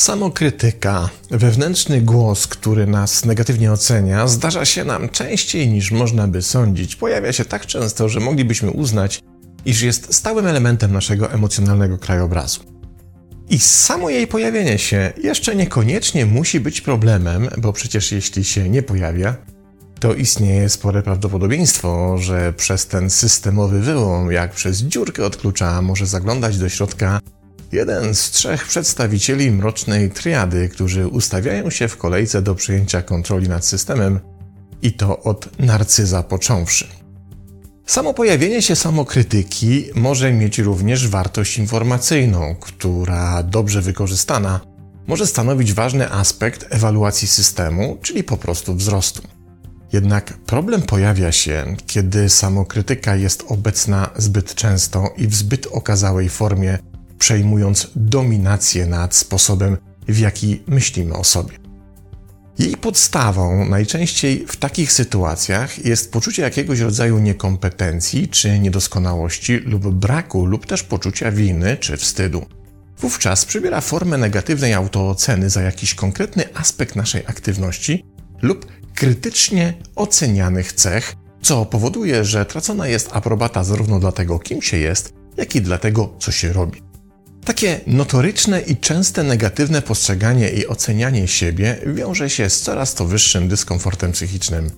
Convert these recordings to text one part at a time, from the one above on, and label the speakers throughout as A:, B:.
A: Samokrytyka, wewnętrzny głos, który nas negatywnie ocenia, zdarza się nam częściej niż można by sądzić. Pojawia się tak często, że moglibyśmy uznać, iż jest stałym elementem naszego emocjonalnego krajobrazu. I samo jej pojawienie się jeszcze niekoniecznie musi być problemem, bo przecież jeśli się nie pojawia, to istnieje spore prawdopodobieństwo, że przez ten systemowy wyłom, jak przez dziurkę od klucza, może zaglądać do środka jeden z trzech przedstawicieli mrocznej triady, którzy ustawiają się w kolejce do przejęcia kontroli nad systemem i to od narcyza począwszy. Samo pojawienie się samokrytyki może mieć również wartość informacyjną, która dobrze wykorzystana może stanowić ważny aspekt ewaluacji systemu, czyli po prostu wzrostu. Jednak problem pojawia się, kiedy samokrytyka jest obecna zbyt często i w zbyt okazałej formie, przejmując dominację nad sposobem, w jaki myślimy o sobie. Jej podstawą najczęściej w takich sytuacjach jest poczucie jakiegoś rodzaju niekompetencji czy niedoskonałości lub braku lub też poczucia winy czy wstydu. Wówczas przybiera formę negatywnej autooceny za jakiś konkretny aspekt naszej aktywności lub krytycznie ocenianych cech, co powoduje, że tracona jest aprobata zarówno dla tego, kim się jest, jak i dla tego, co się robi. Takie notoryczne i częste negatywne postrzeganie i ocenianie siebie wiąże się z coraz to wyższym dyskomfortem psychicznym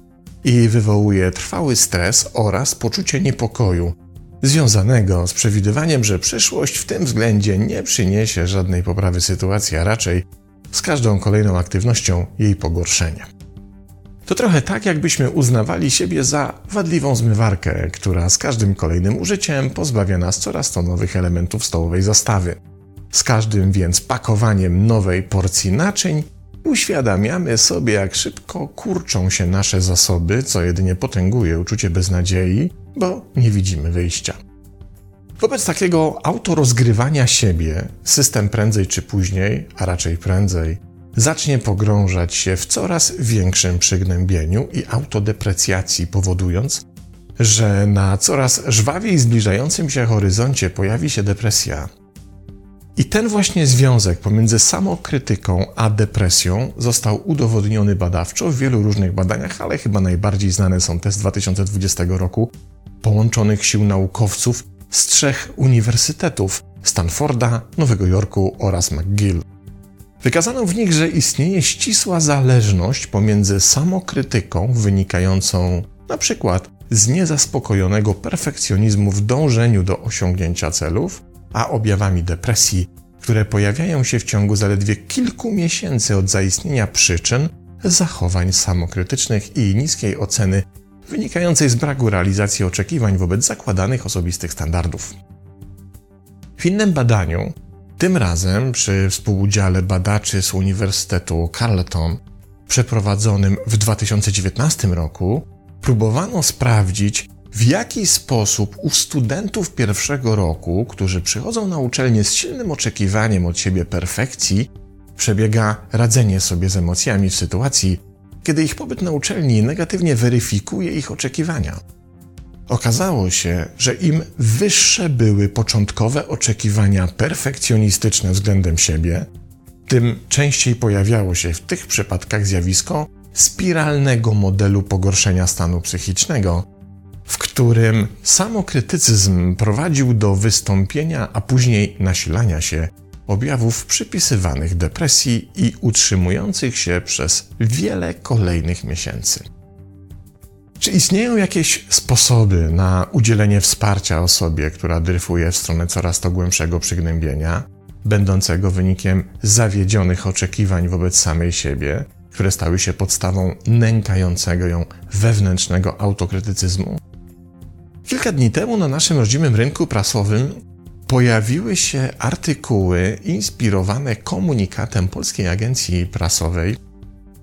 A: i wywołuje trwały stres oraz poczucie niepokoju, związanego z przewidywaniem, że przyszłość w tym względzie nie przyniesie żadnej poprawy sytuacji, a raczej z każdą kolejną aktywnością jej pogorszenia. To trochę tak, jakbyśmy uznawali siebie za wadliwą zmywarkę, która z każdym kolejnym użyciem pozbawia nas coraz to nowych elementów stołowej zastawy. Z każdym więc pakowaniem nowej porcji naczyń uświadamiamy sobie, jak szybko kurczą się nasze zasoby, co jedynie potęguje uczucie beznadziei, bo nie widzimy wyjścia. Wobec takiego autorozgrywania siebie, system prędzej czy później, a raczej prędzej, zacznie pogrążać się w coraz większym przygnębieniu i autodeprecjacji, powodując, że na coraz żwawiej zbliżającym się horyzoncie pojawi się depresja. I ten właśnie związek pomiędzy samokrytyką a depresją został udowodniony badawczo w wielu różnych badaniach, ale chyba najbardziej znane są te z 2020 roku połączonych sił naukowców z trzech uniwersytetów Stanforda, Nowego Jorku oraz McGill. Wykazano w nich, że istnieje ścisła zależność pomiędzy samokrytyką wynikającą na przykład z niezaspokojonego perfekcjonizmu w dążeniu do osiągnięcia celów, a objawami depresji, które pojawiają się w ciągu zaledwie kilku miesięcy od zaistnienia przyczyn zachowań samokrytycznych i niskiej oceny wynikającej z braku realizacji oczekiwań wobec zakładanych osobistych standardów. W innym badaniu tym razem przy współudziale badaczy z Uniwersytetu Carleton, przeprowadzonym w 2019 roku, próbowano sprawdzić, w jaki sposób u studentów pierwszego roku, którzy przychodzą na uczelnię z silnym oczekiwaniem od siebie perfekcji, przebiega radzenie sobie z emocjami w sytuacji, kiedy ich pobyt na uczelni negatywnie weryfikuje ich oczekiwania. Okazało się, że im wyższe były początkowe oczekiwania perfekcjonistyczne względem siebie, tym częściej pojawiało się w tych przypadkach zjawisko spiralnego modelu pogorszenia stanu psychicznego, w którym samokrytycyzm prowadził do wystąpienia, a później nasilania się objawów przypisywanych depresji i utrzymujących się przez wiele kolejnych miesięcy. Czy istnieją jakieś sposoby na udzielenie wsparcia osobie, która dryfuje w stronę coraz to głębszego przygnębienia, będącego wynikiem zawiedzionych oczekiwań wobec samej siebie, które stały się podstawą nękającego ją wewnętrznego autokrytycyzmu? Kilka dni temu na naszym rodzimym rynku prasowym pojawiły się artykuły inspirowane komunikatem Polskiej Agencji Prasowej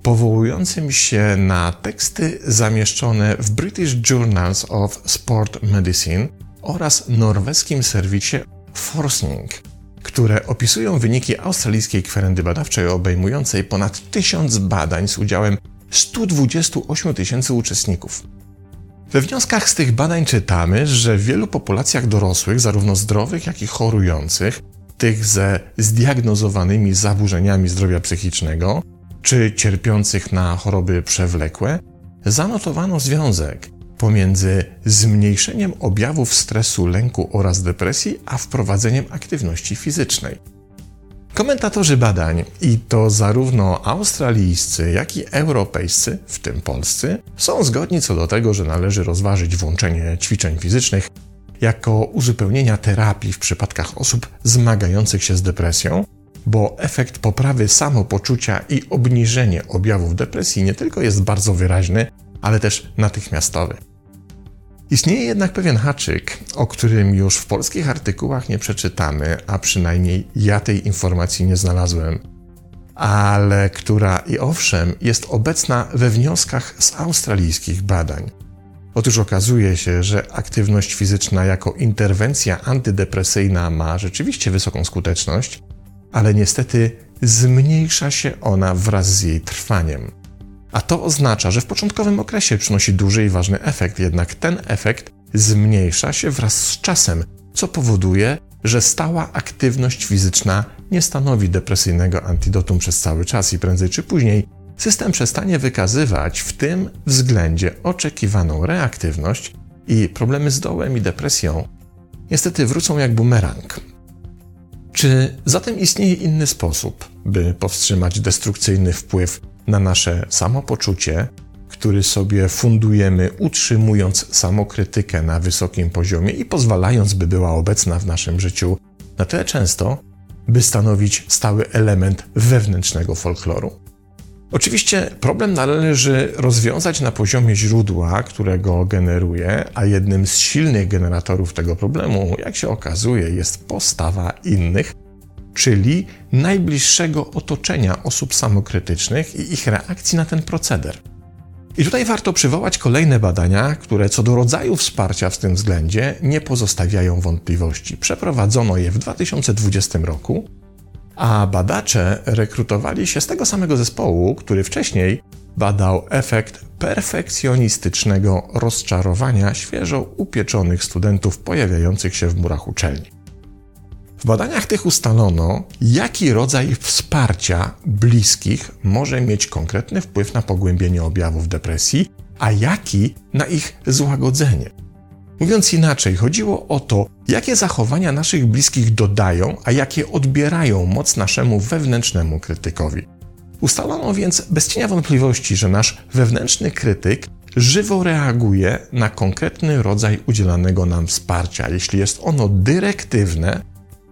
A: powołującym się na teksty zamieszczone w British Journals of Sport Medicine oraz norweskim serwisie Forsning, które opisują wyniki australijskiej kwerendy badawczej obejmującej ponad tysiąc badań z udziałem 128 tysięcy uczestników. We wnioskach z tych badań czytamy, że w wielu populacjach dorosłych, zarówno zdrowych, jak i chorujących, tych ze zdiagnozowanymi zaburzeniami zdrowia psychicznego, czy cierpiących na choroby przewlekłe, zanotowano związek pomiędzy zmniejszeniem objawów stresu, lęku oraz depresji, a wprowadzeniem aktywności fizycznej. Komentatorzy badań, i to zarówno australijscy, jak i europejscy, w tym polscy, są zgodni co do tego, że należy rozważyć włączenie ćwiczeń fizycznych jako uzupełnienia terapii w przypadkach osób zmagających się z depresją, bo efekt poprawy samopoczucia i obniżenie objawów depresji nie tylko jest bardzo wyraźny, ale też natychmiastowy. Istnieje jednak pewien haczyk, o którym już w polskich artykułach nie przeczytamy, a przynajmniej ja tej informacji nie znalazłem, ale która i owszem jest obecna we wnioskach z australijskich badań. Otóż okazuje się, że aktywność fizyczna jako interwencja antydepresyjna ma rzeczywiście wysoką skuteczność, ale niestety zmniejsza się ona wraz z jej trwaniem. A to oznacza, że w początkowym okresie przynosi duży i ważny efekt, jednak ten efekt zmniejsza się wraz z czasem, co powoduje, że stała aktywność fizyczna nie stanowi depresyjnego antidotum przez cały czas i prędzej czy później system przestanie wykazywać w tym względzie oczekiwaną reaktywność i problemy z dołem i depresją niestety wrócą jak bumerang. Czy zatem istnieje inny sposób, by powstrzymać destrukcyjny wpływ na nasze samopoczucie, który sobie fundujemy, utrzymując samokrytykę na wysokim poziomie i pozwalając, by była obecna w naszym życiu na tyle często, by stanowić stały element wewnętrznego folkloru. Oczywiście problem należy rozwiązać na poziomie źródła, którego generuje, a jednym z silnych generatorów tego problemu, jak się okazuje, jest postawa innych, czyli najbliższego otoczenia osób samokrytycznych i ich reakcji na ten proceder. I tutaj warto przywołać kolejne badania, które co do rodzaju wsparcia w tym względzie nie pozostawiają wątpliwości. Przeprowadzono je w 2020 roku, a badacze rekrutowali się z tego samego zespołu, który wcześniej badał efekt perfekcjonistycznego rozczarowania świeżo upieczonych studentów pojawiających się w murach uczelni. W badaniach tych ustalono, jaki rodzaj wsparcia bliskich może mieć konkretny wpływ na pogłębienie objawów depresji, a jaki na ich złagodzenie. Mówiąc inaczej, chodziło o to, jakie zachowania naszych bliskich dodają, a jakie odbierają moc naszemu wewnętrznemu krytykowi. Ustalono więc bez cienia wątpliwości, że nasz wewnętrzny krytyk żywo reaguje na konkretny rodzaj udzielanego nam wsparcia. Jeśli jest ono dyrektywne,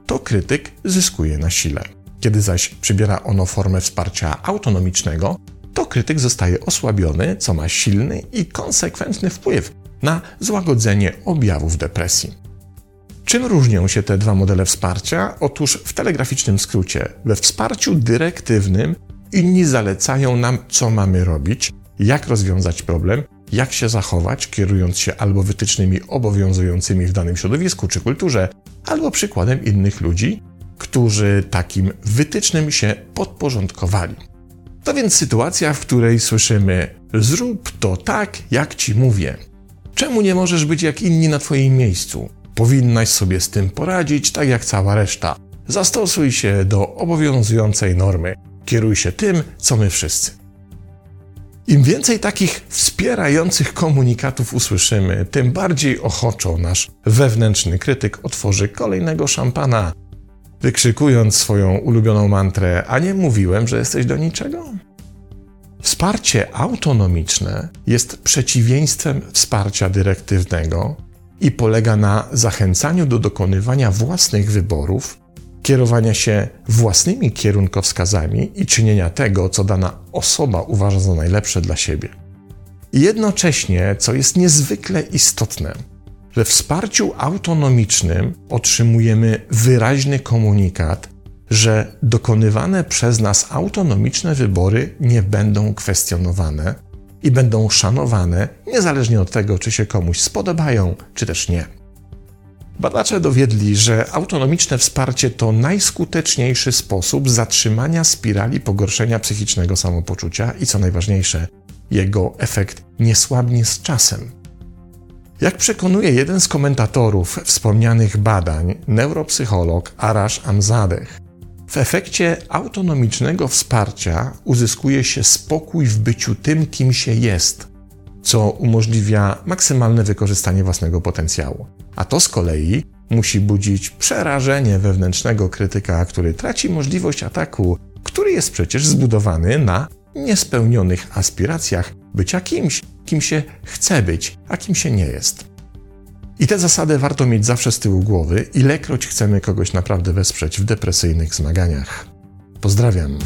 A: to krytyk zyskuje na sile. Kiedy zaś przybiera ono formę wsparcia autonomicznego, to krytyk zostaje osłabiony, co ma silny i konsekwentny wpływ na złagodzenie objawów depresji. Czym różnią się te dwa modele wsparcia? Otóż w telegraficznym skrócie, we wsparciu dyrektywnym inni zalecają nam, co mamy robić, jak rozwiązać problem, jak się zachować, kierując się albo wytycznymi obowiązującymi w danym środowisku czy kulturze, albo przykładem innych ludzi, którzy takim wytycznym się podporządkowali. To więc sytuacja, w której słyszymy: Zrób to tak, jak ci mówię. Czemu nie możesz być jak inni na Twoim miejscu? Powinnaś sobie z tym poradzić, tak jak cała reszta. Zastosuj się do obowiązującej normy. Kieruj się tym, co my wszyscy. Im więcej takich wspierających komunikatów usłyszymy, tym bardziej ochoczo nasz wewnętrzny krytyk otworzy kolejnego szampana, wykrzykując swoją ulubioną mantrę: A nie mówiłem, że jesteś do niczego? Wsparcie autonomiczne jest przeciwieństwem wsparcia dyrektywnego i polega na zachęcaniu do dokonywania własnych wyborów, kierowania się własnymi kierunkowskazami i czynienia tego, co dana osoba uważa za najlepsze dla siebie. Jednocześnie, co jest niezwykle istotne, we wsparciu autonomicznym otrzymujemy wyraźny komunikat, że dokonywane przez nas autonomiczne wybory nie będą kwestionowane i będą szanowane, niezależnie od tego, czy się komuś spodobają, czy też nie. Badacze dowiedli, że autonomiczne wsparcie to najskuteczniejszy sposób zatrzymania spirali pogorszenia psychicznego samopoczucia i co najważniejsze, jego efekt nie słabnie z czasem. Jak przekonuje jeden z komentatorów wspomnianych badań, neuropsycholog Arash Amzadeh, w efekcie autonomicznego wsparcia uzyskuje się spokój w byciu tym, kim się jest, co umożliwia maksymalne wykorzystanie własnego potencjału. A to z kolei musi budzić przerażenie wewnętrznego krytyka, który traci możliwość ataku, który jest przecież zbudowany na niespełnionych aspiracjach bycia kimś, kim się chce być, a kim się nie jest. I tę zasadę warto mieć zawsze z tyłu głowy, ilekroć chcemy kogoś naprawdę wesprzeć w depresyjnych zmaganiach. Pozdrawiam.